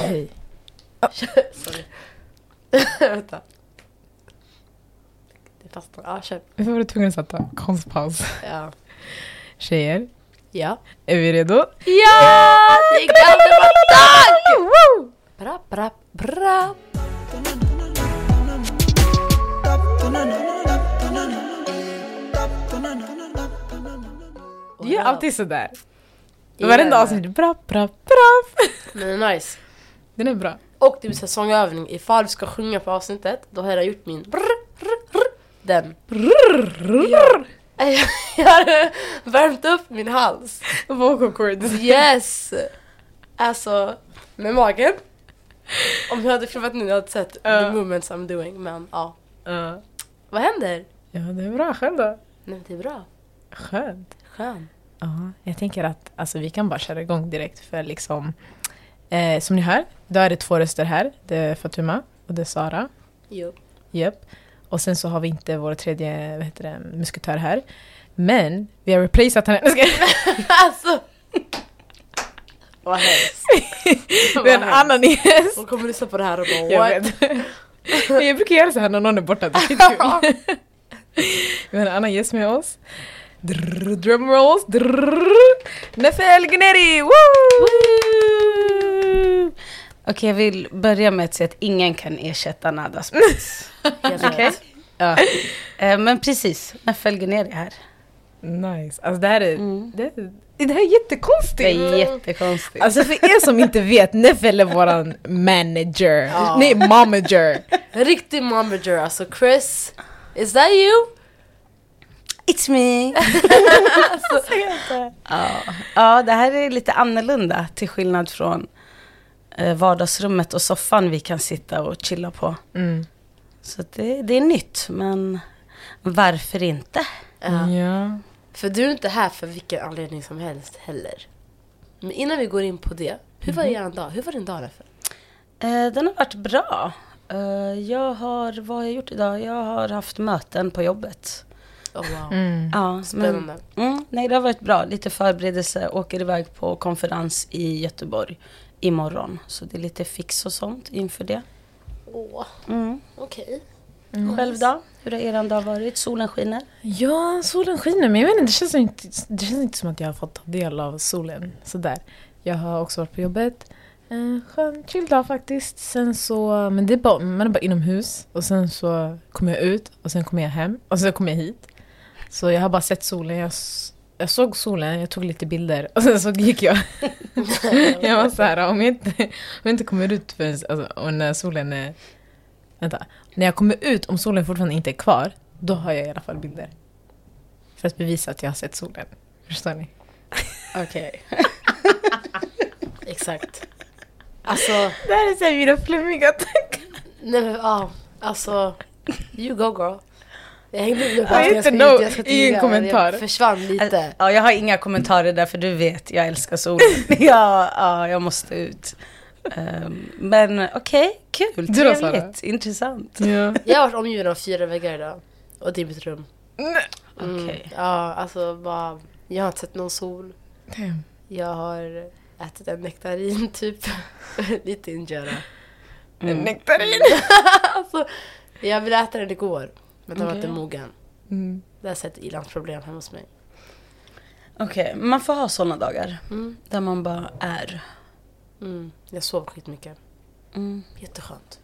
Hej. Sorry. Vänta. Det fastnar. Ja, kör. Varför var du tvungen att sätta konstpaus? Ja. Tjejer, Ja. är vi redo? Ja! Det dag! Woo! Bra, bra, bra. Du gör alltid sådär. Varenda avsnitt, bra, bra, bra. Men är nice. Den är bra. Och det blir säsongövning. Ifall du ska sjunga på avsnittet, då har jag gjort min brr, brr, brr, Den. Ja. Jag har värmt upp min hals. Vocal cords. Yes! Alltså, med magen. Om jag hade filmat nu hade jag sett the Ja. movements I'm doing. Men ja. Ja. Vad händer? Ja, det är bra. Själv då? Nej, det är bra. Skönt. Skön. Ja, jag tänker att alltså, vi kan bara köra igång direkt för liksom eh, Som ni hör, då är det två röster här. Det är Fatuma och det är Sara. Jo. Japp. Och sen så har vi inte vår tredje vad heter det, musketör här. Men vi har replaceat henne. Jag alltså! Vad hemskt. Vi har en annan gäst. Hon kommer lyssna på det här och bara Jag what? vet. Men jag brukar göra så här när någon är borta. Det är skitkul. Vi har en annan gäst med oss. Drrr, Drumrolls. Nefel Gneri! Woo! Okej, jag vill börja med att säga att ingen kan ersätta Nadas plats. Rätt. Ja. Eh, Men precis, när följer ner det här? Nice. Alltså det här är, Mm. det, det här är jättekonstigt. Det är jättekonstigt. Alltså för er som inte vet, Nefel är våran manager. Ja. Nej, momager. Riktig momager, alltså Chris. Is that you? It's me! ja. ja, det här är lite annorlunda till skillnad från vardagsrummet och soffan vi kan sitta och chilla på. Mm. Så det, det är nytt, men varför inte? Ja. Ja. För du är inte här för vilken anledning som helst heller. Men innan vi går in på det, hur var er dag? Hur var din dag därför? Eh, den har varit bra. Eh, jag har, vad har jag gjort idag? Jag har haft möten på jobbet. Oh, wow. Mm. Ja, Spännande. Men, mm, nej, det har varit bra. Lite förberedelse. Åker iväg på konferens i Göteborg imorgon. Så det är lite fix och sånt inför det. Åh, Mm. okej. Själv då? Hur har er dag varit? Solen skiner? Ja, solen skiner men jag vet inte, det känns, inte, det känns inte som att jag har fått ta del av solen sådär. Jag har också varit på jobbet. Eh, skön, chill dag faktiskt. Sen så, men det är bara, man är bara inomhus och sen så kommer jag ut och sen kommer jag hem och sen kommer jag hit. Så jag har bara sett solen, jag, jag såg solen, jag tog lite bilder och sen så gick jag. jag var såhär, om jag inte, om jag inte kommer ut förrän, alltså, och när solen är... Vänta. När jag kommer ut, om solen fortfarande inte är kvar, då har jag i alla fall bilder. För att bevisa att jag har sett solen. Förstår ni? Okej. Exakt. Alltså, Det här är såhär mina flummiga tankar. nej men ja. Alltså, you go girl. Jag hängde med på I att jag inte ska, know. jag ska Ingen tiga, kommentar. Jag försvann lite. Ja, jag har inga kommentarer där för du vet, jag älskar solen. ja, ja, jag måste ut. Ehm, men okej, kul, Du då, trevligt, intressant. Ja. Jag har varit omgiven av fyra väggar idag. Och det är mitt rum. Mm. Okej. Ja, alltså bara, jag har inte sett någon sol. Damn. Jag har ätit en nektarin typ. Lite injera. Mm. Nektarin! alltså, jag ville äta den igår. Men den var inte mogen. Mm. Det har sett ilandsproblem hemma hos mig. Okej, man får ha sådana dagar Mm. där man bara är. Mm. Jag sov skitmycket. Mm. Jätteskönt.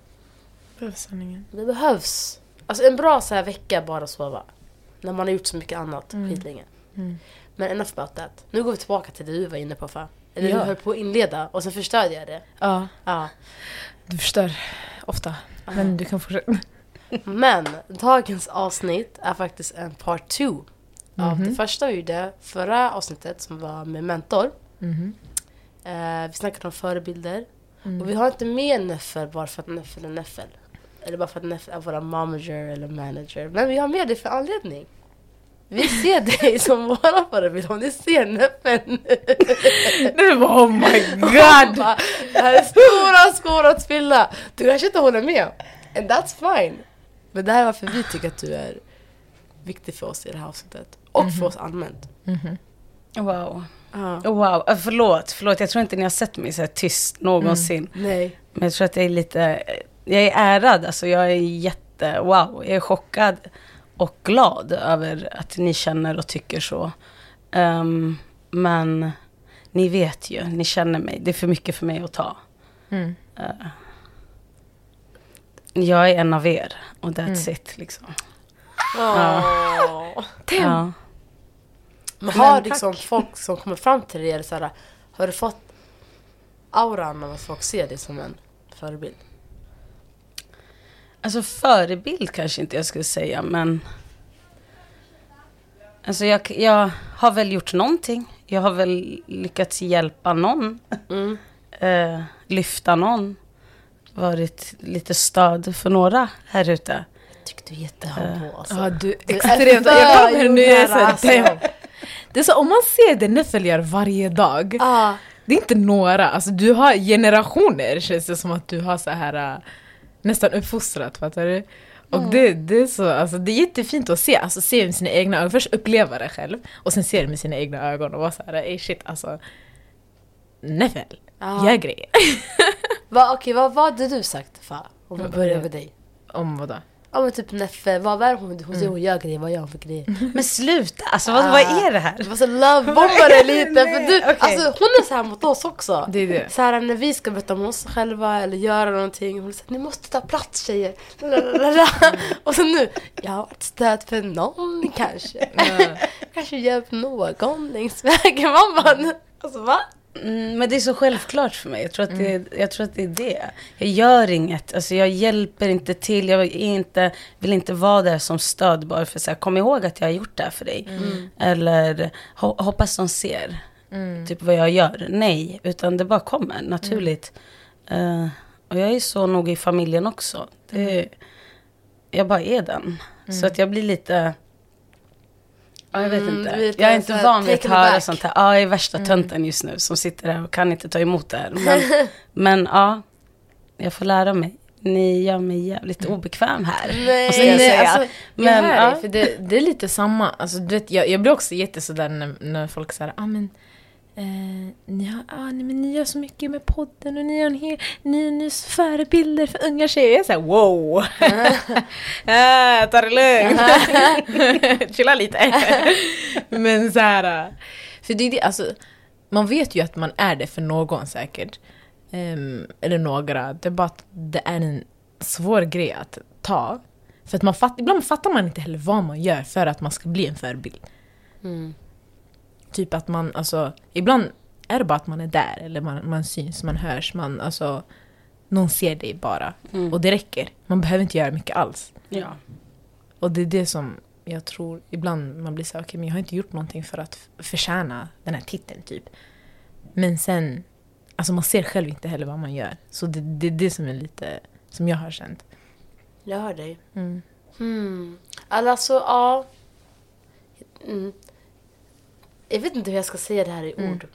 Behövs sanningen. Det behövs. Alltså en bra så här vecka bara sova. När man har gjort så mycket annat Mm. skitlänge. Mm. Men enough about that. Nu går vi tillbaka till det du var inne på för. Eller Ja. du höll på att inleda och sen förstörde jag det. Ja. Ja. Du förstör ofta. Men du kan fortsätta. Men dagens avsnitt är faktiskt en part two. Av Mhm. det första vi gjorde förra avsnittet som var med mentor. Mhm. Eh, vi snackade om förebilder. Mm. Och vi har inte med Neffel bara för att Neffel är Neffel. Eller bara för att Neffel är vår manager eller manager. Men vi har med det för anledning. Vi ser dig som våra förebild om ni ser. Det var oh my god! bara, Det här är stora skor att fylla. Du kanske inte håller med. And that's fine. Men det här är varför vi tycker att du är viktig för oss i det här avsnittet. Och för oss allmänt. Mhm. Wow. Ja. Oh, wow, Eh, förlåt, förlåt. Jag tror inte ni har sett mig så här tyst någonsin. Nej. Men jag tror att jag är lite, jag är ärad. Alltså jag är jätte, wow. Jag är chockad och glad över att ni känner och tycker så. Ehm, men ni vet ju, ni känner mig. Det är för mycket för mig att ta. Mm. Eh, jag är en av er och that's it liksom. Åh. Ja. Men har Men liksom folk som kommer fram till dig, eller så här, har du fått auran av att folk ser dig som en förebild? Alltså förebild kanske inte jag skulle säga, men... Alltså jag, jag har väl gjort någonting. Jag har väl lyckats hjälpa någon. Mm. Eh, lyfta någon. Varit lite stöd för några här ute. Jag tycker du är jättehumble alltså. Ja, du, Du är extremt. Jag kommer nu, jag är alltså. Det är så om man ser det Neffel gör varje dag. Ah, Det är inte några, alltså du har generationer känns det som att du har så här äh, nästan uppfostrat, fattar du? Och det, det är så, alltså det är jättefint att se, alltså se med sina egna ögon, först uppleva det själv och sen se det med sina egna ögon och vara såhär, ey shit alltså Neffel, Ja. gör grejer. vad, okej, vad, vad hade du sagt Fa? Om vi börjar med dig. Om vadå? Ja men typ Neffe, vad vad är hon, hon säger hon gör grejer, vad gör hon för grejer? Men sluta, alltså vad, vad är det här? Måste lovebomba dig lite för du, okej. alltså hon är så här mot oss också. Det är det. Så här när vi ska berätta om oss själva eller göra någonting, hon säger ni måste ta plats tjejer. Lalalala. Och så nu, jag har varit stöd för någon kanske. kanske hjälpt någon längs vägen. Man bara, alltså va? Mm, men det är så självklart för mig. Jag tror, att det, jag tror att det är det. Jag gör inget. Alltså jag hjälper inte till. Jag inte, vill inte vara där som stöd bara för säga kom ihåg att jag har gjort det här för dig. Eller ho- hoppas de ser typ vad jag gör. Nej, utan det bara kommer naturligt. Eh, och jag är så nog i familjen också. Det, Jag bara är den. Så att jag blir lite... Ja, jag vet Mm, inte. lite Jag är inte van vid att höra sånt här. Ja, jag är värsta tönten just nu som sitter här och kan inte ta emot det här. Men, men ja, jag får lära mig. Ni gör mig jävligt obekväm här. Nej, jag Nej, alltså, Men, jag hör ja. dig, för det, det är lite samma, alltså, du vet, jag, jag blir också jättesådär när, när folk säger ah, men Eh, ni, har, ah, nej, men ni gör så mycket med podden och ni en hel, ni ni är förebilder för unga tjejer. Jag är såhär wow! ah, ta det lugnt! Chilla lite. men så här, äh, för det är det, alltså, man vet ju att man är det för någon säkert. Ehm, eller några. Det är bara att det är en svår grej att ta. För att man fatt, ibland fattar man inte heller vad man gör för att man ska bli en förebild. Mm. Typ att man, alltså, ibland är det bara att man är där, eller man, man syns, man hörs, man, alltså, någon ser dig bara. Mm. Och det räcker. Man behöver inte göra mycket alls. Ja. Och det är det som jag tror, ibland man blir så okej men jag har inte gjort någonting för att förtjäna den här titeln typ. Men sen, alltså man ser själv inte heller vad man gör. Så det, det är det som är lite, som jag har känt. Jag hör dig. Mm. Hmm. Alltså, ja. Mm. Jag vet inte hur jag ska säga det här i Mm. ord.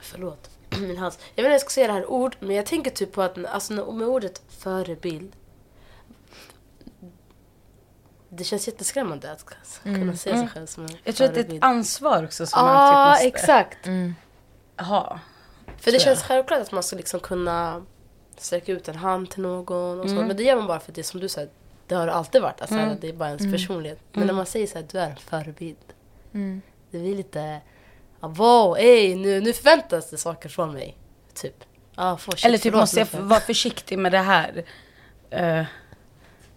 Förlåt, min hals. Jag vet inte hur jag ska säga det här i ord, men jag tänker typ på att alltså, med ordet förebild. Det känns jätteskrämmande att kunna Mm. se sig Mm. själv som en Jag tror att det är ett ansvar också som Ja, man typ måste exakt. Mm. ha. För det känns självklart att man ska liksom kunna sträcka ut en hand till någon och så. Mm. Men det gör man bara för det som du sa, det har det alltid varit. Alltså, Mm. Det är bara ens Mm. personlighet. Men Mm. när man säger så här, du är en förebild. Mm. Det blir lite, ah, wow, ey, nu, nu förväntas det saker från mig. Typ. Ah, shit, Eller typ förlåt, måste jag vara försiktig med det här. Eh,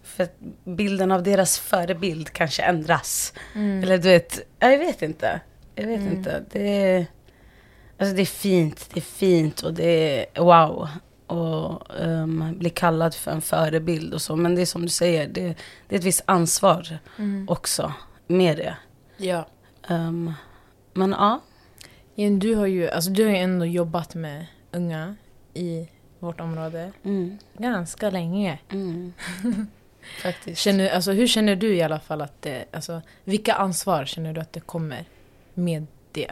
för att bilden av deras förebild kanske ändras. Mm. Eller du vet, ja, jag vet inte. Jag vet Mm. inte. Det är, alltså det är fint, det är fint och det är wow. Och um, bli kallad för en förebild och så. Men det är som du säger, det, det är ett visst ansvar Mm. också med det. Ja. Um, men ja. Jen, du har ju alltså, du har ju ändå jobbat med unga i vårt område Mm, ganska länge. mm. Faktiskt. Känner, alltså, hur känner du i alla fall att det, alltså, vilka ansvar känner du att det kommer med det?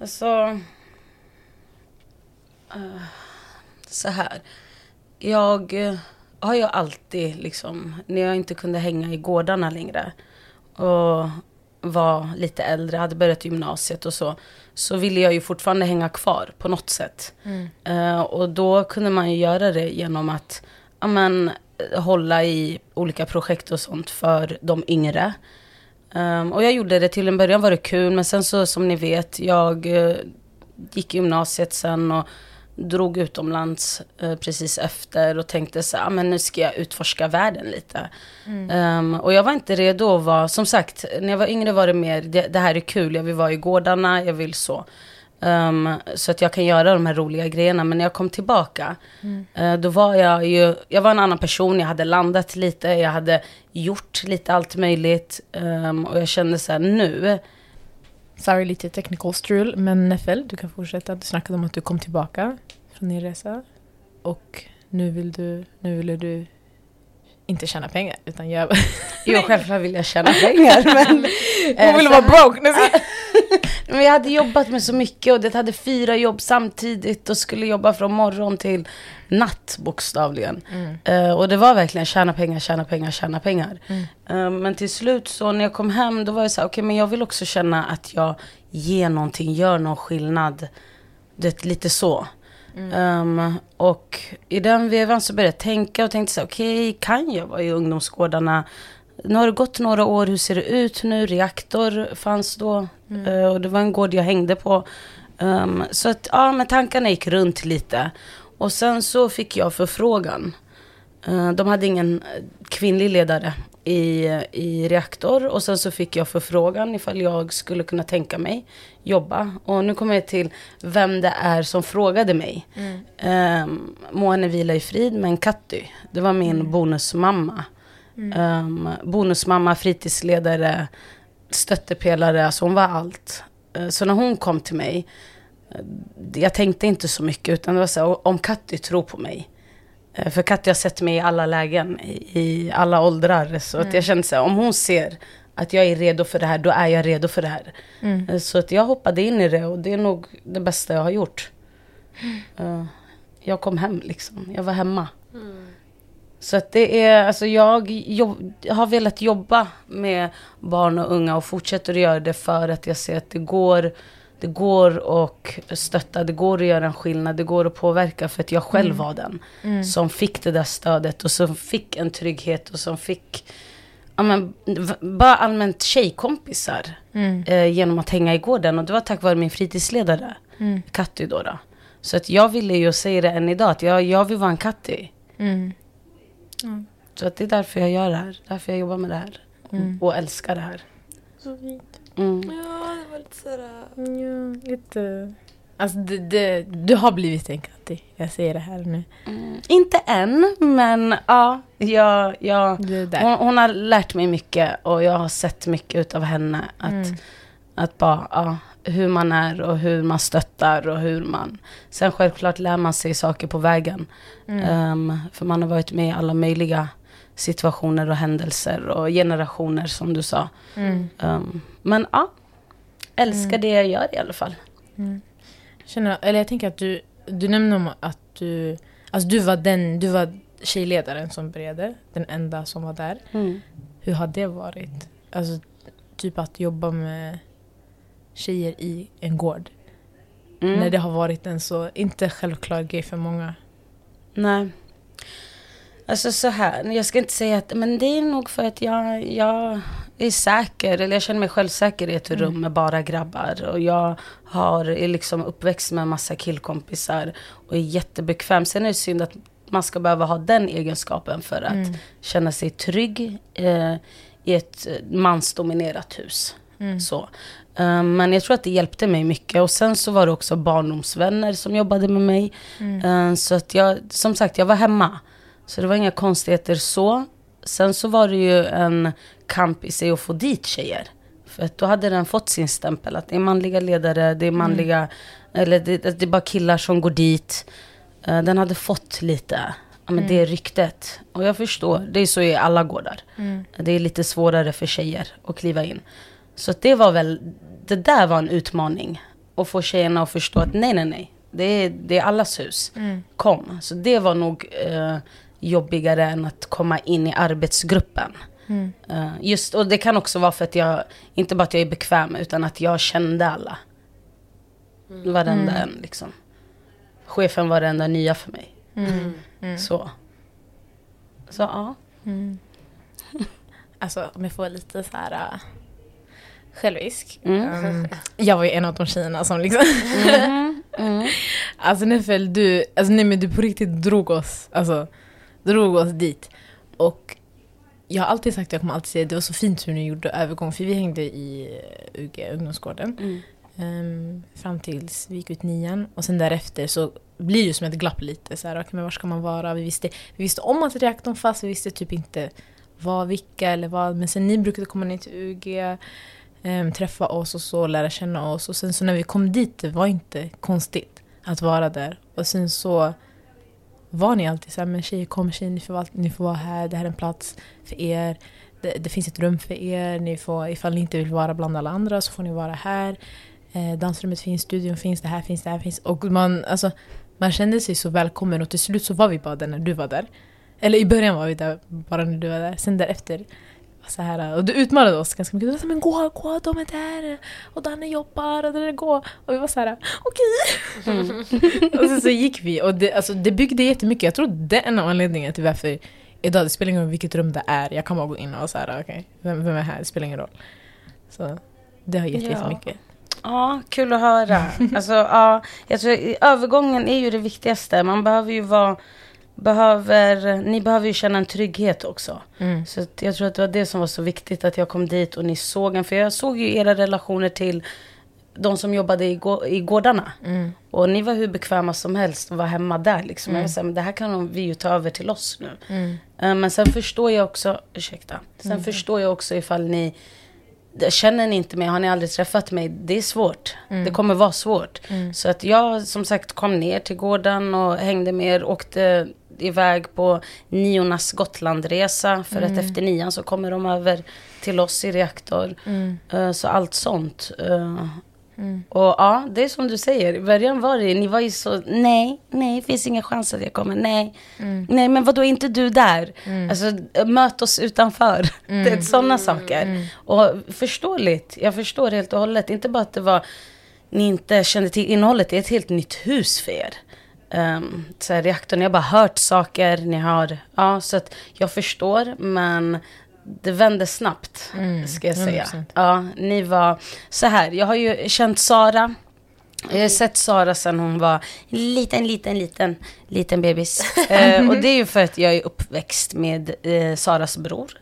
Alltså... eh, så här. Jag eh, har ju alltid liksom, när jag inte kunde hänga i gårdarna längre. Och var lite äldre, hade börjat gymnasiet och så, så ville jag ju fortfarande hänga kvar på något sätt. Eh, och då kunde man ju göra det genom att ja, men, hålla i olika projekt och sånt för de yngre. Um, och jag gjorde det, till en början var det kul, men sen så som ni vet, jag uh, gick gymnasiet sen och drog utomlands uh, precis efter och tänkte så ah, men nu ska jag utforska världen lite. Um, och jag var inte redo att vara, som sagt, när jag var yngre var det mer, det, det här är kul, jag vill vara i gårdarna, jag vill så. Um, så att jag kan göra de här roliga grejerna. Men när jag kom tillbaka, uh, då var jag ju, jag var en annan person, jag hade landat lite, jag hade gjort lite allt möjligt. Um, och jag kände så här, nu, Sorry, lite technical strul, men Neffel, du kan fortsätta. Du snackade om att du kom tillbaka från din resa. Och nu vill du, nu vill du inte tjäna pengar, utan göra... jo självklart vill jag tjäna pengar. men, Hon vill så- vara broke! Men jag hade jobbat med så mycket och det hade fyra jobb samtidigt och skulle jobba från morgon till natt bokstavligen. Eh, och det var verkligen tjäna pengar, tjäna pengar, tjäna pengar. Eh, men till slut så när jag kom hem då var jag så här, okej men jag vill också känna att jag ger någonting, gör någon skillnad. Det, lite så. Ehm, och i den vevan så började jag tänka och tänkte så här, okej kan jag vara i ungdomsgårdarna? Nu har det gått några år, hur ser det ut nu? Reaktor fanns då eh, och det var en gård jag hängde på. Ehm, så att ja, men tankarna gick runt lite. Och sen så fick jag förfrågan. Eh, de hade ingen kvinnlig ledare i, i reaktor och sen så fick jag förfrågan ifall jag skulle kunna tänka mig jobba. Och nu kommer jag till vem det är som frågade mig. Um, må henne vila i frid, men Katty, det var min bonusmamma. Um, bonusmamma, fritidsledare, stöttepelare, alltså hon var allt. Eh, så när hon kom till mig, eh, jag tänkte inte så mycket utan det var så här, om Katty tror på mig. Eh, För Katja har sett mig i alla lägen, i, alla åldrar. Så att jag kände så här, om hon ser att jag är redo för det här, då är jag redo för det här. Eh, Så att jag hoppade in i det och det är nog det bästa jag har gjort. Eh, Jag kom hem liksom, jag var hemma. Så att det är, alltså jag jobb, har velat jobba med barn och unga och fortsätter att göra det för att jag ser att det går, det går att stötta, det går att göra en skillnad, det går att påverka för att jag själv var den som fick det där stödet och som fick en trygghet och som fick ja, men, bara allmänt tjejkompisar eh, genom att hänga i gården och det var tack vare min fritidsledare, Katty då, då. Så att jag ville ju säga det än idag, att jag, jag vill vara en Katty. Mm. Så att det är därför jag gör det här. Därför jag jobbar med det här. Och älskar det här. Så fint. Mm. Ja, det var lite sådär... Ja, lite... Alltså det, det, du har blivit en Katti. Jag säger det här nu. Mm. Inte än, men ja. Jag, jag, hon, hon har lärt mig mycket och jag har sett mycket av henne. Att, Mm. att bara, ja, hur man är och hur man stöttar och hur man... Sen självklart lär man sig saker på vägen. Mm. Ehm, för man har varit med i alla möjliga situationer och händelser och generationer som du sa. Mm. Ehm, men ja, älskar det jag gör i alla fall. Känner, eller jag tänker att du, du nämnde om att du, alltså du var den, du var tjejledaren som började, den enda som var där. Hur har det varit? Alltså typ att jobba med tjejer i en gård. Mm. När det har varit en så, inte självklar grej för många. Nej. Alltså så här, jag ska inte säga att, men det är nog för att jag, jag är säker, eller jag känner mig självsäker i ett rum med bara grabbar. Och jag har, är liksom uppväxt med en massa killkompisar och är jättebekväm. Sen är det synd att man ska behöva ha den egenskapen för att känna sig trygg eh, i ett mansdominerat hus. Så. Eh, men jag tror att det hjälpte mig mycket. Och sen så var det också barndomsvänner som jobbade med mig. Eh, så att jag, som sagt, jag var hemma. Så det var inga konstigheter så. Sen så var det ju en kamp i sig att få dit tjejer. För att då hade den fått sin stämpel. Att det är manliga ledare, det är manliga, eller det, det är bara killar som går dit. Eh, den hade fått lite, men det ryktet. Och jag förstår, det är så i alla gårdar. Det är lite svårare för tjejer att kliva in. Så det var väl, det där var en utmaning. Att få tjejerna att förstå att nej, nej, nej. Det är, det är allas hus. Kom. Så det var nog eh, jobbigare än att komma in i arbetsgruppen. Mm. Eh, just, och det kan också vara för att jag, inte bara att jag är bekväm, utan att jag kände alla. Varenda Mm. en liksom. Chefen var det enda nya för mig. Mm. Mm. Så. Så ja. Mm. Alltså om jag får lite så här äh, självisk. Mm. Um, jag var ju en av de tjejerna som liksom... Mm. Mm. alltså Nefel, du, alltså nej men du på riktigt drog oss, alltså drog oss dit. Och jag har alltid sagt, jag kommer alltid säga, det var så fint hur ni gjorde övergång, för vi hängde i eh, UG, ungdomsgården. Mm. Ehm, fram tills vi gick ut nian. Och sen därefter så blir det ju som ett glapp lite. Så här, okay, men var ska man vara? Vi visste, vi visste om att reaktorn fanns, vi visste typ inte vad, vilka eller vad. Men sen ni brukade komma ner till UG, ehm, träffa oss och så, lära känna oss. Och sen så när vi kom dit, det var inte konstigt att vara där. Och sen så var ni alltid så här, men tjejer kom, tjejer ni får, vara- ni får vara här, det här är en plats för er. Det, det finns ett rum för er, ni får, ifall ni inte vill vara bland alla andra så får ni vara här. Eh, dansrummet finns, studion finns, det här finns, det här finns. Och man, alltså, man kände sig så välkommen och till slut så var vi bara där när du var där. Eller i början var vi där bara när du var där. Sen därefter, så här, och du utmanade oss ganska mycket. Du sa men gå, gå, de är där. Och Danne jobbar och det där går. Och vi var så här, okej. och sen så gick vi och det, alltså, det byggde jättemycket. Jag tror det är en av anledningarna till varför idag, det spelar ingen roll vilket rum det är. Jag kan bara gå in och så här, okej, vem, vem är här? Det spelar ingen roll. Så det har gett Ja. jättemycket. Ja, kul att höra. Alltså, ja, jag tror, övergången är ju det viktigaste. Man behöver ju vara, behöver, ni behöver ju känna en trygghet också. Mm. Så jag tror att det var det som var så viktigt att jag kom dit och ni såg en. För jag såg ju era relationer till de som jobbade i, gå- i gårdarna. Mm. Och ni var hur bekväma som helst och var hemma där liksom. Mm. Jag här, men det här kan vi ju ta över till oss nu. Mm. Eh, Men sen förstår jag också, ursäkta. Sen Mm. förstår jag också ifall ni, känner ni inte mig, har ni aldrig träffat mig, det är svårt. Mm. Det kommer vara svårt. Mm. Så att jag som sagt kom ner till gården och hängde med er, åkte iväg på niornas Gotlandresa. För Mm. att efter nian så kommer de över till oss i reaktor. Mm. Eh, Så allt sånt. Eh, Mm. Och ja, det är som du säger. I början var det, ni var ju så, nej, nej, det finns ingen chans att jag kommer, nej. Mm. Nej, men vadå, är inte du där? Mm. Alltså, möt oss utanför. Mm. Det är sådana saker. Mm. Och förståeligt, jag förstår helt och hållet. Inte bara att det var, ni inte kände till innehållet, det är ett helt nytt hus för er. Um, så här, reaktorn, ni har bara hört saker, ni har, ja, så att jag förstår, men det vände snabbt, Mm, ska jag säga. 100%. Ja, ni var, så här, jag har ju känt Sara, jag har sett Sara sedan hon var liten, liten, liten, liten bebis. eh, och det är ju för att jag är uppväxt med eh, Saras bror.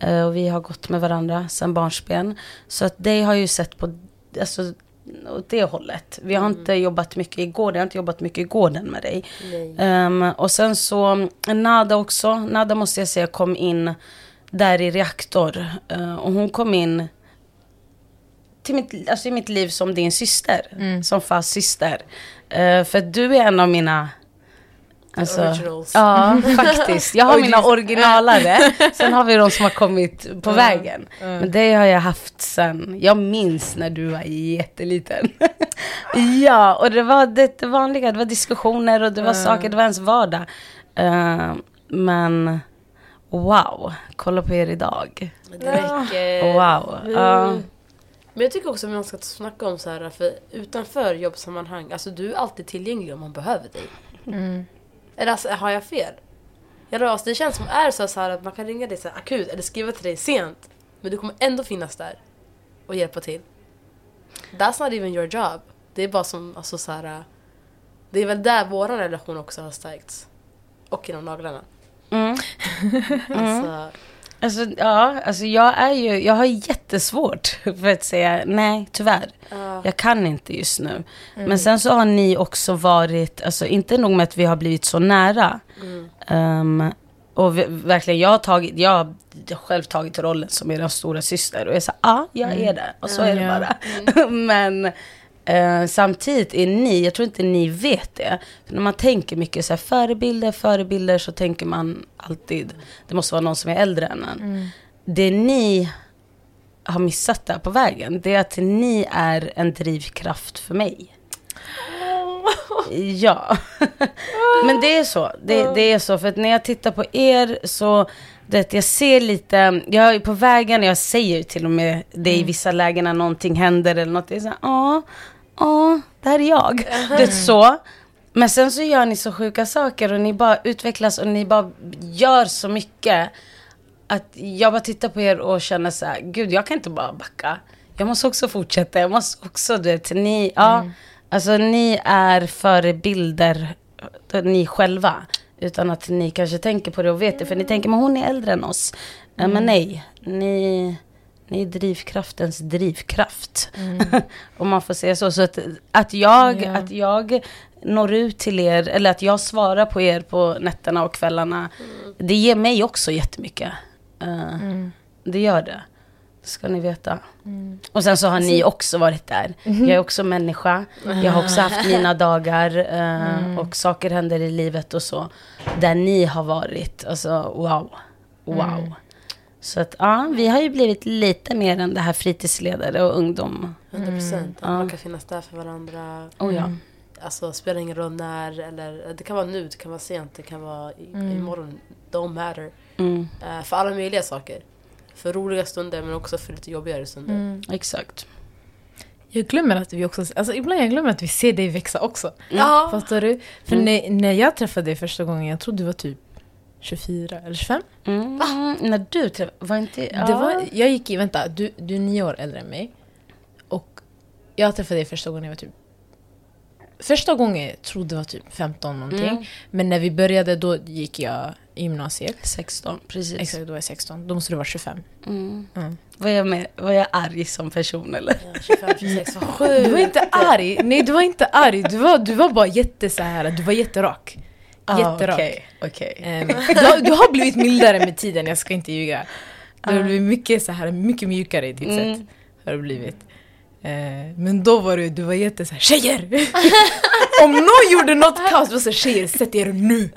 Eh, och vi har gått med varandra sedan barnsben. Så att det har jag ju sett på, alltså, åt det hållet. Vi har inte jobbat mycket i gården, jag har inte jobbat mycket i gården med dig. Ehm, och sen så Nada också. Nada måste jag säga kom in där i reaktor. Eh, och hon kom in till mitt, alltså i mitt liv som din syster. Mm. Som fars syster. Eh, för du är en av mina... Alltså, Originals. ja, faktiskt. Jag har mina originalare. Sen har vi de som har kommit på vägen. Mm. Men det har jag haft sen, jag minns när du var jätteliten. ja, och det var det vanliga, det var diskussioner och det var Mm. saker, det var ens vardag. Eh, men wow, kolla på er idag. Det räcker. Wow. ja. Men jag tycker också att man ska snacka om så här, för utanför jobbsammanhang, alltså du är alltid tillgänglig om man behöver dig. Mm. Eller alltså, har jag fel? Eller, alltså, det känns som är så, så här att man kan ringa dig så här, akut eller skriva till dig sent. Men du kommer ändå finnas där och hjälpa till. That's not even your job. Det är bara som, alltså så här. Det är väl där vår relation också har stärkts. Och inom naglarna. Mm. Alltså, Alltså, ja, alltså jag är ju, jag har jättesvårt för att säga nej, tyvärr. ja. Jag kan inte just nu. Mm. Men sen så har ni också varit, alltså inte nog med att vi har blivit så nära. Mm. Ehm, och vi, verkligen, jag har, tagit, jag har själv tagit rollen som er stora syster och jag sa ja, jag är Mm. det. Och så Ja, är det bara. Men eh, samtidigt är ni, jag tror inte ni vet det. För när man tänker mycket så här, förebilder, förebilder så tänker man alltid, det måste vara någon som är äldre än en. Mm. Det ni har missat där på vägen, det är att ni är en drivkraft för mig. Ja. Men det är så. Det, det är så. För att när jag tittar på er så, det, jag ser lite, jag är på vägen, jag säger till och med det i vissa lägen när någonting händer eller något. Det är så här, ja, ja, det här är jag. Det är så. Men sen så gör ni så sjuka saker och ni bara utvecklas och ni bara gör så mycket. Att jag bara tittar på er och känner så här, gud jag kan inte bara backa. Jag måste också fortsätta, jag måste också, du vet, ni, ja. Alltså ni är förebilder, eh, ni själva. Utan att ni kanske tänker på det och vet det. För ni tänker, men hon är äldre än oss. Ja, Men nej, ni, ni är drivkraftens drivkraft. Om man får säga så. Så att, att, jag, Ja. att jag når ut till er, eller att jag svarar på er på nätterna och kvällarna. Det ger mig också jättemycket. Eh, Det gör det. Ska ni veta. Och sen så har ni också varit där. Jag är också människa. Jag har också haft mina dagar. eh, Och saker händer i livet och så. Där ni har varit. Alltså wow. Wow. Så att ja, vi har ju blivit lite mer än det här fritidsledare och ungdom. 100 procent. Ja. Man kan finnas där för varandra. Oh ja. Alltså spelar ingen roll när eller det kan vara nu, det kan vara sent, det kan vara i, imorgon. Don't matter. Mm, Eh, för alla möjliga saker. För roliga stunder men också för lite jobbigare stunder. exakt. Jag glömmer att vi också, alltså ibland jag glömmer att vi ser dig växa också. Ja. Fattar du? För när, när jag träffade dig första gången, jag tror du var typ 24 eller 25. Mm, när du träffade, var inte... Ja. Det var, jag gick i, vänta, du, du är nio år äldre än mig. Och jag träffade dig första gången jag var typ... Första gången jag tror det var typ 15 någonting. Mm. Men när vi började då gick jag i gymnasiet. 16, precis. Exakt, då var jag 16. Då måste du vara 25. Mm. Mm. Var, jag med, var jag arg som person eller? Ja, 25, 26, vad Du var sjukt! inte arg! Nej du var inte arg, du var, du var bara jätte så här, du var jätterak. Jätterak. Okej, okej. Ehm, du, har, du har blivit mildare med tiden, jag ska inte ljuga. Du har blivit mycket, så här, mycket mjukare i ditt Mm. sätt. Har du blivit. Eh, men då var du, du var jätte såhär, tjejer! Om någon gjorde något kaos, du var såhär, tjejer sätt er nu!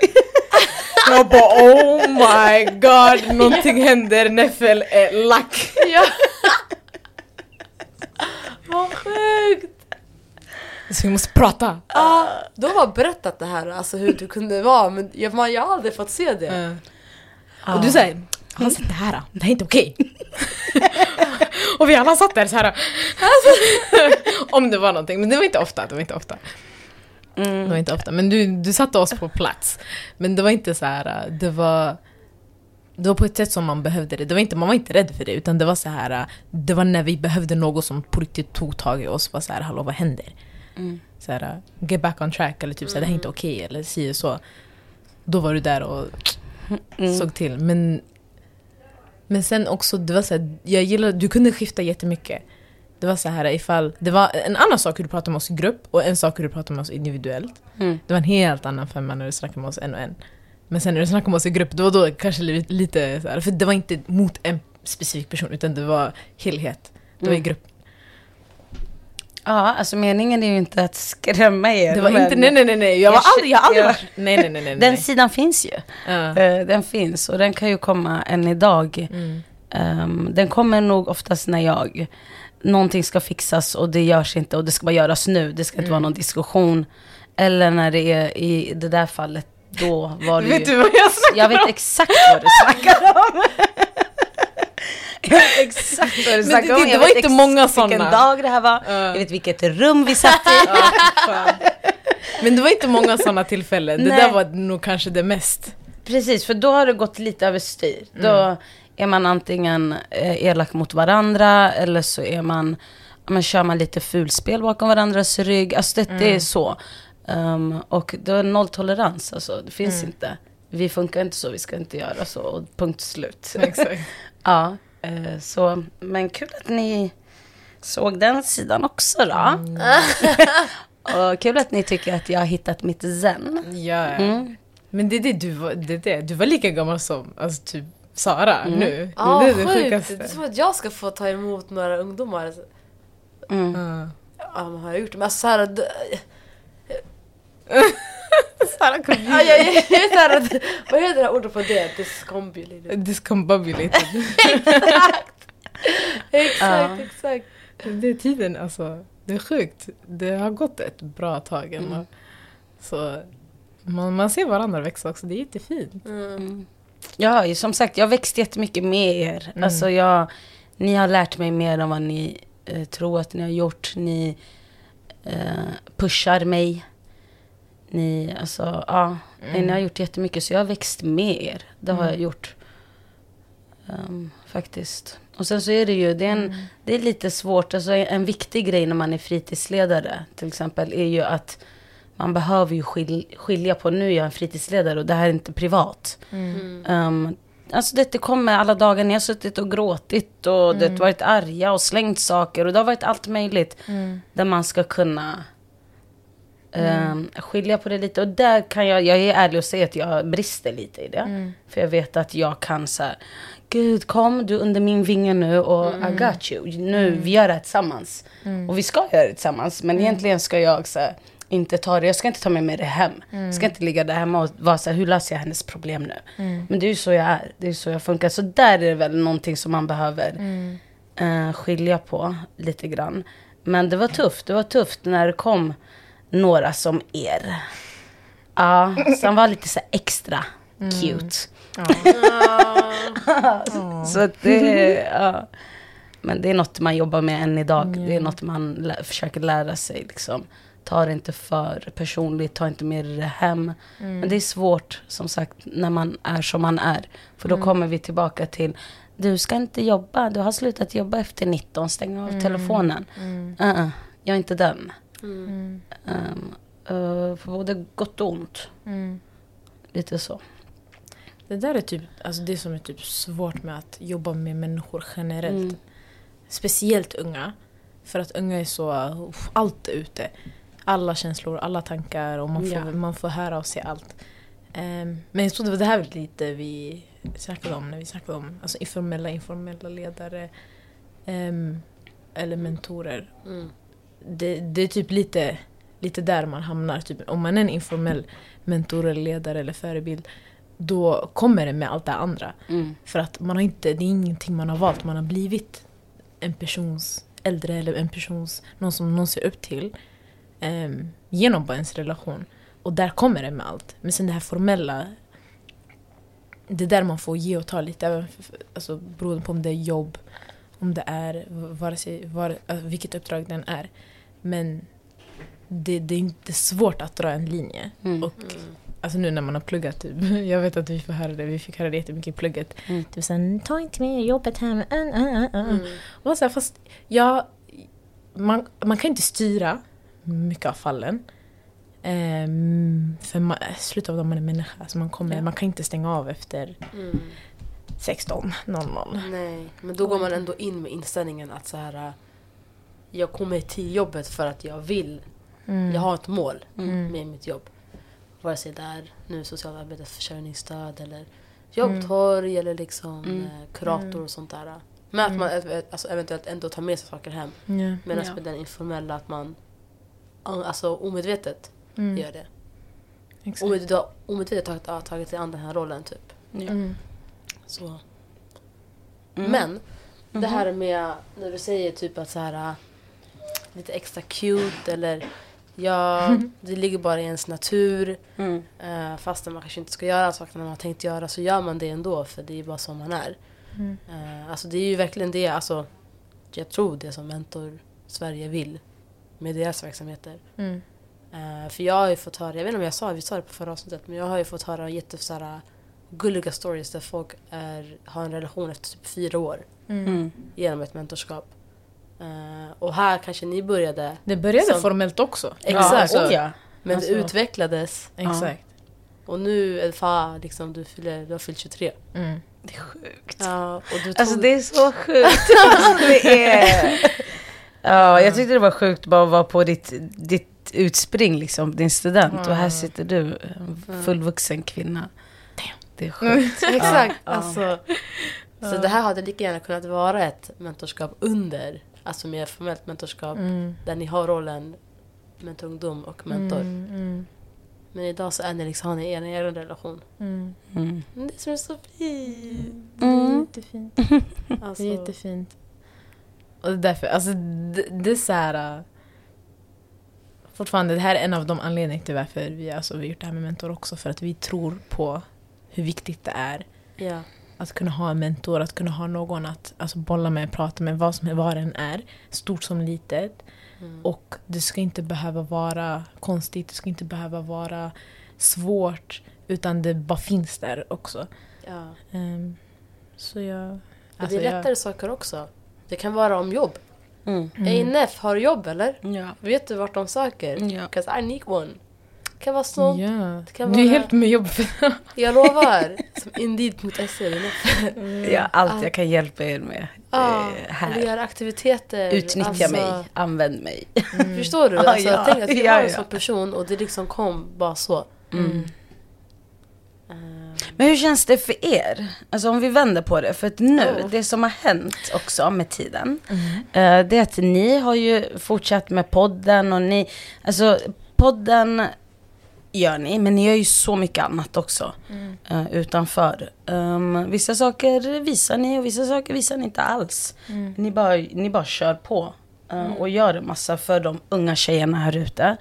Jag bara oh my god, någonting händer, Neffel är lack. Ja. vad sjukt! Så vi måste prata. Ja, du har bara berättat det här, alltså hur du kunde vara men jag, man, jag har aldrig fått se det. Eh. Och du säger, har han sett det här? Det här är inte okej. och vi alla satt där så här. om det var någonting, men det var inte ofta. Det var inte ofta. Mm. Det var inte ofta. Men du, du satte oss på plats. Men det var inte så här. det var... Det var på ett sätt som man behövde det. det var inte, man var inte rädd för det, utan det var så här. Det var när vi behövde något som på riktigt tog tag i oss. Var så här, hallå vad händer? Mm. Så här, get back on track, eller typ så här, det här är inte okej, eller si och så. Då var du där och Mm. såg till. Men, men sen också, det var så här, jag gillade, du kunde skifta jättemycket. Det var så här ifall, det var en annan sak hur du pratade med oss i grupp och en sak hur du pratade med oss individuellt. Mm. Det var en helt annan femma när du snackade med oss en och en. Men sen när du snackade med oss i grupp, det var då kanske lite, lite så här, för det var inte mot en specifik person utan det var helhet. Det var i Mm. grupp. Ja, alltså meningen är ju inte att skrämma er. Det var inte, nej nej nej nej, jag, var aldrig, jag har aldrig varit, nej nej nej nej. Den sidan finns ju. Ja. Eh, Den finns och den kan ju komma än idag. Mm. Ehm, den kommer nog oftast när jag, någonting ska fixas och det görs inte och det ska bara göras nu. Det ska inte Mm. vara någon diskussion. Eller när det är i det där fallet, då var det Vet ju... du vad jag snackar Jag vet exakt vad du snackar om. Exakt vad du snackar det- om. det Jag var inte många Vilken såna. dag det här var. Ja. Jag vet vilket rum vi satt i. Men det var inte många sådana tillfällen, det Nej. där var nog kanske det mest. Precis, för då har det gått lite överstyr. Då är man antingen eh, elak mot varandra eller så är man, men kör man lite fulspel bakom varandras rygg. Alltså det, det är så. Um, och det är nolltolerans, alltså det finns inte. Vi funkar inte så, vi ska inte göra så, och punkt slut. Exakt. ja, så, men kul att ni såg den sidan också då. och kul att ni tycker att jag har hittat mitt zen. Ja, Mm. men det är det du var, det är det. Du var lika gammal som alltså, typ Sara nu. Ja, det är det sjukt! sjukaste. Det är som att jag ska få ta emot några ungdomar. Mm. Ja. Men har jag gjort det? Men alltså, såhär... d- Sara kom Ja, jag, jag, jag är såhär, att- vad heter det här ordet på det? Discombulated. Discombobulated. Exakt, exakt. det är tiden alltså. Det är sjukt. Det har gått ett bra tag ändå. Så man, man ser varandra växa också, det är jättefint. Mm. Ja, som sagt, jag har växt jättemycket med er. Mm. Alltså jag, ni har lärt mig mer än vad ni eh, tror att ni har gjort. Ni eh, pushar mig. Ni, alltså, ja, Mm. ni har gjort jättemycket. Så jag har växt med er. Det har Mm. jag gjort. Ehm, faktiskt. Och sen så är det ju, det är, en, det är lite svårt. Alltså en viktig grej när man är fritidsledare till exempel är ju att man behöver ju skil, skilja på, nu är jag en fritidsledare och det här är inte privat. Mm. Um, alltså det, det kommer alla dagar, ni har suttit och gråtit och det har varit arga och slängt saker och det har varit allt möjligt. Mm. Där man ska kunna um, skilja på det lite. Och där kan jag, jag är ärlig och säga att jag brister lite i det. Mm. För jag vet att jag kan så här, Gud kom du under min vinge nu och I got you. Nu, vi gör det här tillsammans. Och vi ska göra det tillsammans. Men egentligen ska jag så här, inte ta det, jag ska inte ta med mig det hem. Jag ska inte ligga där hemma och vara så här, hur löser jag hennes problem nu? Men det är ju så jag är, det är så jag funkar. Så där är det väl någonting som man behöver eh, skilja på lite grann. Men det var tufft, det var tufft när det kom några som er. Ja, som var lite så extra cute. så att det, ja. Men det är något man jobbar med än idag. Det är något man lä- försöker lära sig. Liksom. Ta det inte för personligt, ta inte med det hem. Men det är svårt, som sagt, när man är som man är. För då kommer vi tillbaka till, du ska inte jobba, du har slutat jobba efter 19, stäng av telefonen. Uh-uh, jag är inte den. Mm. Um, uh, för både gott och ont. Mm. Lite så. Det där är typ, alltså det som är typ svårt med att jobba med människor generellt. Mm. Speciellt unga. För att unga är så, uff, allt är ute. Alla känslor, alla tankar och man får, Ja. man får höra och se allt. Ehm, men jag tror det var det här lite vi snackade om när vi snackade om alltså informella, informella ledare. ehm, eller mentorer. Mm. Det, det är typ lite, lite där man hamnar. Typ, om man är en informell mentor eller ledare eller förebild då kommer det med allt det andra. Mm. För att man har inte, det är ingenting man har valt, man har blivit en persons äldre eller en persons, någon som någon ser upp till ehm, genom bara ens relation. Och där kommer det med allt. Men sen det här formella, det är där man får ge och ta lite, även f- alltså, beroende på om det är jobb, om det är vare sig, var, alltså, vilket uppdrag den är. Men det, det är inte svårt att dra en linje. Mm. Och Alltså nu när man har pluggat typ. Jag vet att vi får höra det, vi fick höra det jättemycket i plugget. Mm. Typ såhär, ta inte med jobbet hem. Uh, uh, uh. Mm. Och så här, fast jag, man, man kan inte styra mycket av fallen. Ehm, för man, slutet av dagen man är människa, alltså man, kommer, Ja. man kan inte stänga av efter Mm. 16.00. Nej, men då går man ändå in med inställningen att så här. Jag kommer till jobbet för att jag vill. Mm. Jag har ett mål Mm. med mitt jobb. Vare sig det är nu socialarbetets försörjningsstöd eller jobbtorg eller liksom Mm. eh, kurator och sånt där. Men att man ev- alltså, eventuellt ändå tar med sig saker hem. Ja. Medan Ja. med den informella att man alltså omedvetet Mm. gör det. Exakt. Omedvetet, har tagit, dig an den här rollen typ. Mm. Så. Mm. Men det Mhm. här med när du säger typ att så här lite extra cute eller ja, det ligger bara i ens natur. Mm. Uh, fastän man kanske inte ska göra sakerna man har tänkt göra så gör man det ändå för det är bara så man är. Mm. Eh, alltså det är ju verkligen det, alltså jag tror det som Mentor Sverige vill med deras verksamheter. Mm. Eh, för jag har ju fått höra, jag vet inte om jag sa vi sa det på förra avsnittet, men jag har ju fått höra jätte så här, gulliga stories där folk är, har en relation efter typ fyra år. Mm. genom ett mentorskap. Eh, och här kanske ni började, Det började Som- formellt också. Exakt. Ja, Alltså, oh ja. men Alltså- det utvecklades Exakt. och nu fan liksom du, fyller, du har fyllt 23. Mm. Det är sjukt. Ja, och du tog, Alltså det är så sjukt. Alltså, det är... Ja, jag tyckte det var sjukt bara att vara på ditt, ditt utspring, liksom, din student. Och här sitter du, en fullvuxen kvinna. Det är sjukt. Exakt. Ja. Alltså, så det här hade lika gärna kunnat vara ett mentorskap under, alltså mer formellt mentorskap, Mm. där ni har rollen mentorungdom och mentor. Mm. Mm. Men idag så är ni liksom, har ni er egen relation. Mm. Mm. Det som är så fint. Det är jättefint. Alltså, Det är jättefint. Och det är därför, alltså det, det är så här... äh, fortfarande, det här är en av de anledningarna till varför vi, alltså, vi har gjort det här med mentor också. För att vi tror på hur viktigt det är Ja. Att kunna ha en mentor, att kunna ha någon att alltså, bolla med, prata med, vad som vad den är. Stort som litet. Mm. Och det ska inte behöva vara konstigt, det ska inte behöva vara svårt. Utan det bara finns där också. ja. Ehm, så jag... Alltså, det är lättare saker också. Det kan vara om jobb. Mm. Ey Neff, har du jobb eller? Ja. Vet du vart de söker? Ja. 'Cause I need one. Det kan vara Jag, sånt. ja. det kan Du är vara- helt med jobb för Jag lovar. Som Indeed.se. är Neff. Ja, allt jag kan hjälpa er med. Eller här. göra aktiviteter. Utnyttja alltså- mig, använd mig. Förstår du? Alltså, ja. Tänk att vi Ja, har en sån person och det liksom kom bara så. Mm. Ehm, Men hur känns det för er? Alltså om vi vänder på det. För att nu, Ja. det som har hänt också med tiden. eh, det är att ni har ju fortsatt med podden och ni, alltså podden gör ni, men ni gör ju så mycket annat också. eh, utanför. Um, vissa saker visar ni och vissa saker visar ni inte alls. Ni, bara, ni bara kör på. eh, Och gör en massa för de unga tjejerna här ute.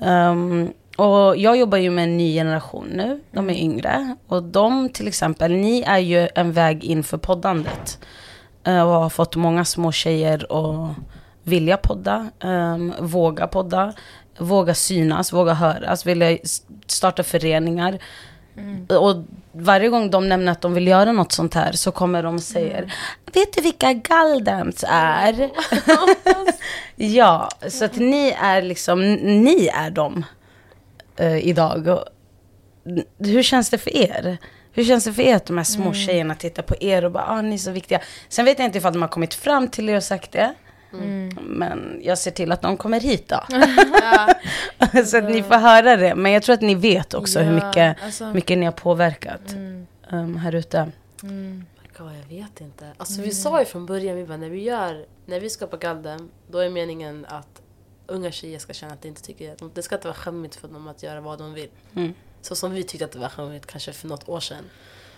Um, och jag jobbar ju med en ny generation nu. De är yngre. Och de till exempel, ni är ju en väg in för poddandet. Eh, och har fått många små tjejer att vilja podda, um, våga podda, våga synas, våga höras, vilja starta föreningar. Och varje gång de nämner att de vill göra något sånt här så kommer de och säger Vet du vilka Galdams är? ja, så att ni är liksom, ni är dem eh, idag. Och, hur känns det för er? Hur känns det för er att de här små tjejerna tittar på er och bara, ah, ni är så viktiga. Sen vet jag inte ifall de har kommit fram till er och sagt det. Men jag ser till att de kommer hit då. så att ni får höra det. Men jag tror att ni vet också hur Ja, mycket, alltså- mycket ni har påverkat Mm. um, här ute. God, jag vet inte. Alltså vi sa ju från början, vi bara, när vi gör, när vi skapar Galdem, då är meningen att unga tjejer ska känna att det inte tycker, det ska inte vara skämmigt för dem att göra vad de vill. Mm. Så som vi tyckte att det var skämmigt kanske för något år sedan.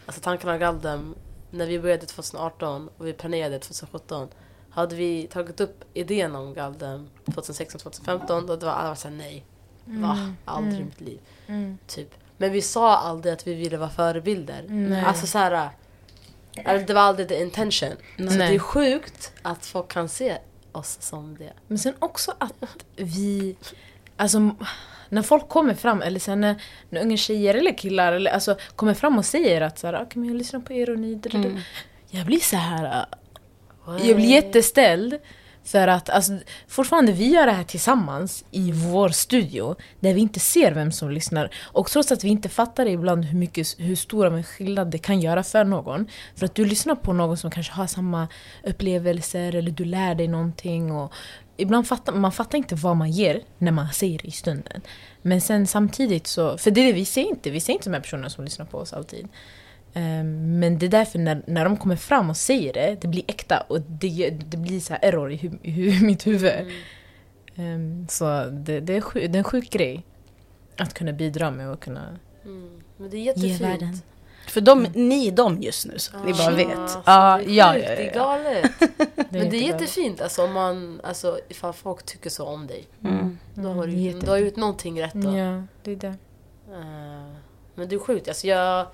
Alltså tanken av Galdem, när vi började 2018 och vi planerade 2017, hade vi tagit upp idén om Galdem 2016-2015, då var alla såhär nej. Va? Aldrig i mitt liv. Mm. Typ. Men vi sa aldrig att vi ville vara förebilder. Nej. Alltså såhär, eller det var aldrig the intention. Så Nej. det är sjukt att folk kan se oss som det. Men sen också att vi... Alltså, när folk kommer fram, eller sen när, när unga tjejer eller killar eller, alltså, kommer fram och säger att så här, okay, men jag lyssnar på er och ni... da." Jag blir så här... Jag blir jätteställd. För att alltså, fortfarande vi gör det här tillsammans i vår studio där vi inte ser vem som lyssnar. Och trots att vi inte fattar ibland hur, mycket, hur stor av en skillnad det kan göra för någon. För att du lyssnar på någon som kanske har samma upplevelser eller du lär dig någonting. Och ibland fattar man fattar inte vad man ger när man säger det i stunden. Men sen samtidigt så, för det är det vi ser inte, vi ser inte de här personerna som lyssnar på oss alltid. Ehm, Men det är därför när, när de kommer fram och säger det, det blir äkta och det, det blir så här error i, hu, i hu, mitt huvud. Ehm, så det, det, är sju, det är en sjuk grej. Att kunna bidra med och kunna Mm. Men det är ge jättefint. världen. För de, ni är dem just nu, så att ni bara Ah, vet. alltså, Ja, det är ja, sjukt, ja, Det är ja. galet. Men det är jättefint alltså, om man, alltså, ifall folk tycker så om dig. Mm. Då har du, du har gjort någonting rätt då. Ja, det är det. Eh, men det är sjukt. Alltså jag,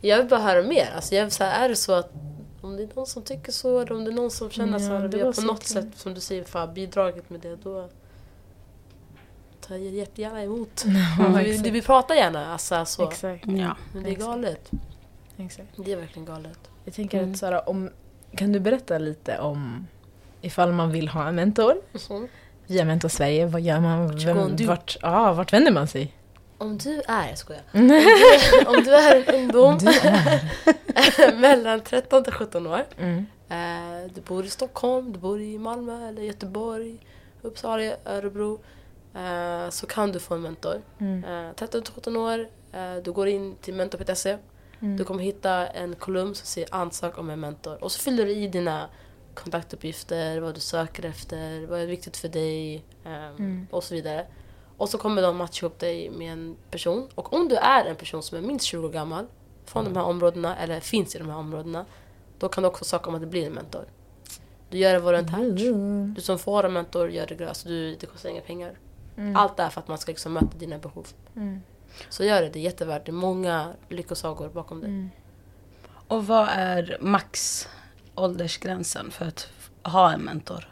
jag vill bara höra mer. Alltså jag vill, så här, är det så att om det är någon som tycker så eller om det är någon som känner Ja, så här, det vi har på så något kul. sätt som du säger för bidragit med det då tar jag jättegärna emot. Ja, vi, exakt. vi pratar gärna alltså, så. Exakt. Ja. Men det är galet. exakt. Det är verkligen galet. Jag tänker Mm. att Sara, om, kan du berätta lite om ifall man vill ha en mentor? Så. Via Mentor Sverige, vad gör man? Vem, vart, ah, vart vänder man sig? Om du är, jag skojar. Om du om du är en ungdom Du är. mellan 13 till 17 år. Mm. Eh, du bor i Stockholm, du bor i Malmö eller Göteborg, Uppsala, Örebro. Eh, så kan du få en mentor. Mm. Eh, 13 till 17 år, eh, du går in till mentor.se. Mm. Du kommer hitta en kolumn som säger ansök om en mentor. Och så fyller du i dina kontaktuppgifter, vad du söker efter, vad är viktigt för dig ehm, Mm. och så vidare. Och så kommer de matcha ihop dig med en person. Och om du är en person som är minst 20 år gammal från de här områdena eller finns i de här områdena då kan du också söka om att bli en mentor. Du gör det volontärt. Mm. Du som får en mentor gör det gratis. Du, det kostar inga pengar. Allt är för att man ska liksom möta dina behov. Mm. Så gör det, det är jättevärt. Det är många lyckosagor bakom det. Mm. Och vad är max åldersgränsen för att ha en mentor?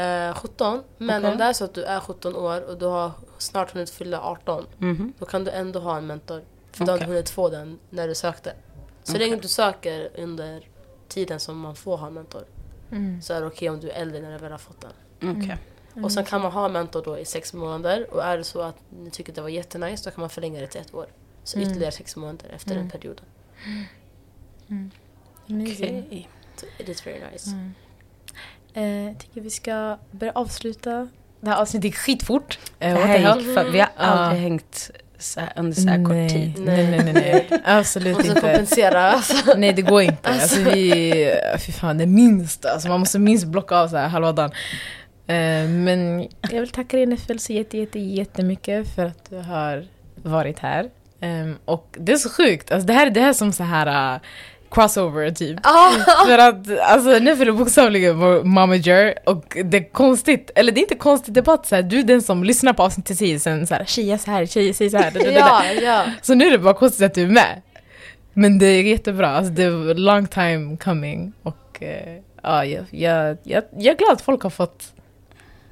Eh, 17, men Okej. om det är så att du är 17 år och du har snart hunnit fylla 18 Mhm. Då kan du ändå ha en mentor. För du har hunnit få den när du sökte. Så Okej. länge du söker under tiden som man får ha en mentor Mm. så är det okej om du är äldre när du väl har fått den. Okej. Och sen kan man ha en mentor då i sex månader och är det så att ni tycker det var jättenice då kan man förlänga det till ett år. Så Mm. ytterligare sex månader efter Mm. den perioden. Amazing. Okej. So it is very nice. Eh, jag tycker vi ska börja avsluta. Det här avsnittet gick skitfort. Eh, Det här gick för, vi har aldrig hängt så här, under så här kort nej. tid. Nej, nej, nej, nej. Absolut Måste inte. kompensera. Alltså. Nej det går inte. Alltså, vi, fy fan det minst. Alltså, man måste minst blocka av så här halva dagen. Eh, men jag vill tacka dig NFL så jätte, jätte, jättemycket för att du har varit här. Ehm, och det är så sjukt. Alltså, det, här, det här är som så här uh, crossover typ. Ah, För att alltså, nu är du bokstavligen vår momager och det är konstigt, eller det är inte konstigt, det är bara att så här, du är den som lyssnar på avsnittet och säger sen så här, tjejer så här, tjejer säger så här. det, det, det, det. ja, ja. Så nu är det bara konstigt att du är med. Men det är jättebra, alltså, det är long time coming. Och eh, ja, jag, jag, jag, jag är glad att folk har fått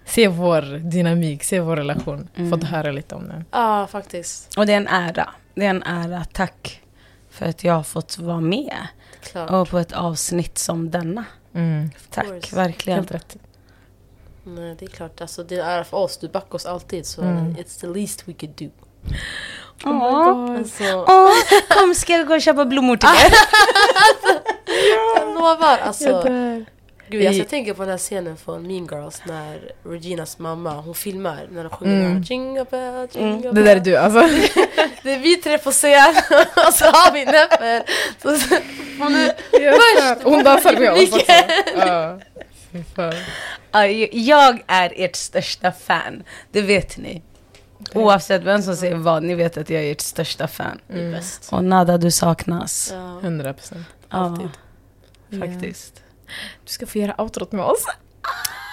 se vår dynamik, se vår relation, Mm. fått höra lite om den. Ja, faktiskt. Och det är en ära. Det är en ära. Tack för att jag har fått vara med. Klart. Och på ett avsnitt som denna. Mm. Tack, verkligen. Helt rätt. Nej, det är klart. Alltså, det är för oss. Du backar oss alltid. Så Mm. it's the least we could do. Åh, Alltså, Åh, kom ska jag gå och köpa blommor till er? jag lovar. Alltså, Jag. Gud, alltså, jag tänker på den här scenen från Mean Girls när Reginas mamma, hon filmar när de sjunger Mm. mm. Jingle bell, jingle Det bell. där är du alltså. Det är vi tre på scen och så har vi så, hon är, Först, Hon dansar med oss också. Ja. Ja, Jag är ert största fan. Det vet ni. Oavsett vem som säger vad, ni vet att jag är ert största fan. bäst. Och Nada, du saknas. Ja. 100 procent. Ja, alltid. faktiskt. Du ska få göra outrot med oss.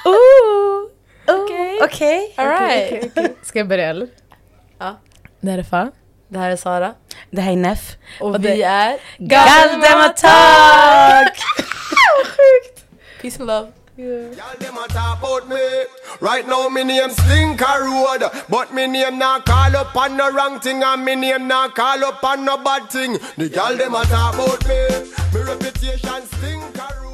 Ooh, Okej. Okej. All right. Okej, okej. Ska jag börja eller? Ja. Det här är Fa. Det här är Sara. Det här är Neff. Och, Och vi det- är Galdematak! Peace and love. Y'all them a talk about me. Right now me name Stinker Road, but me name not call up on no wrong thing, and me name not call up on no bad thing. The y'all them a talk about me. Me reputation Stinker Road.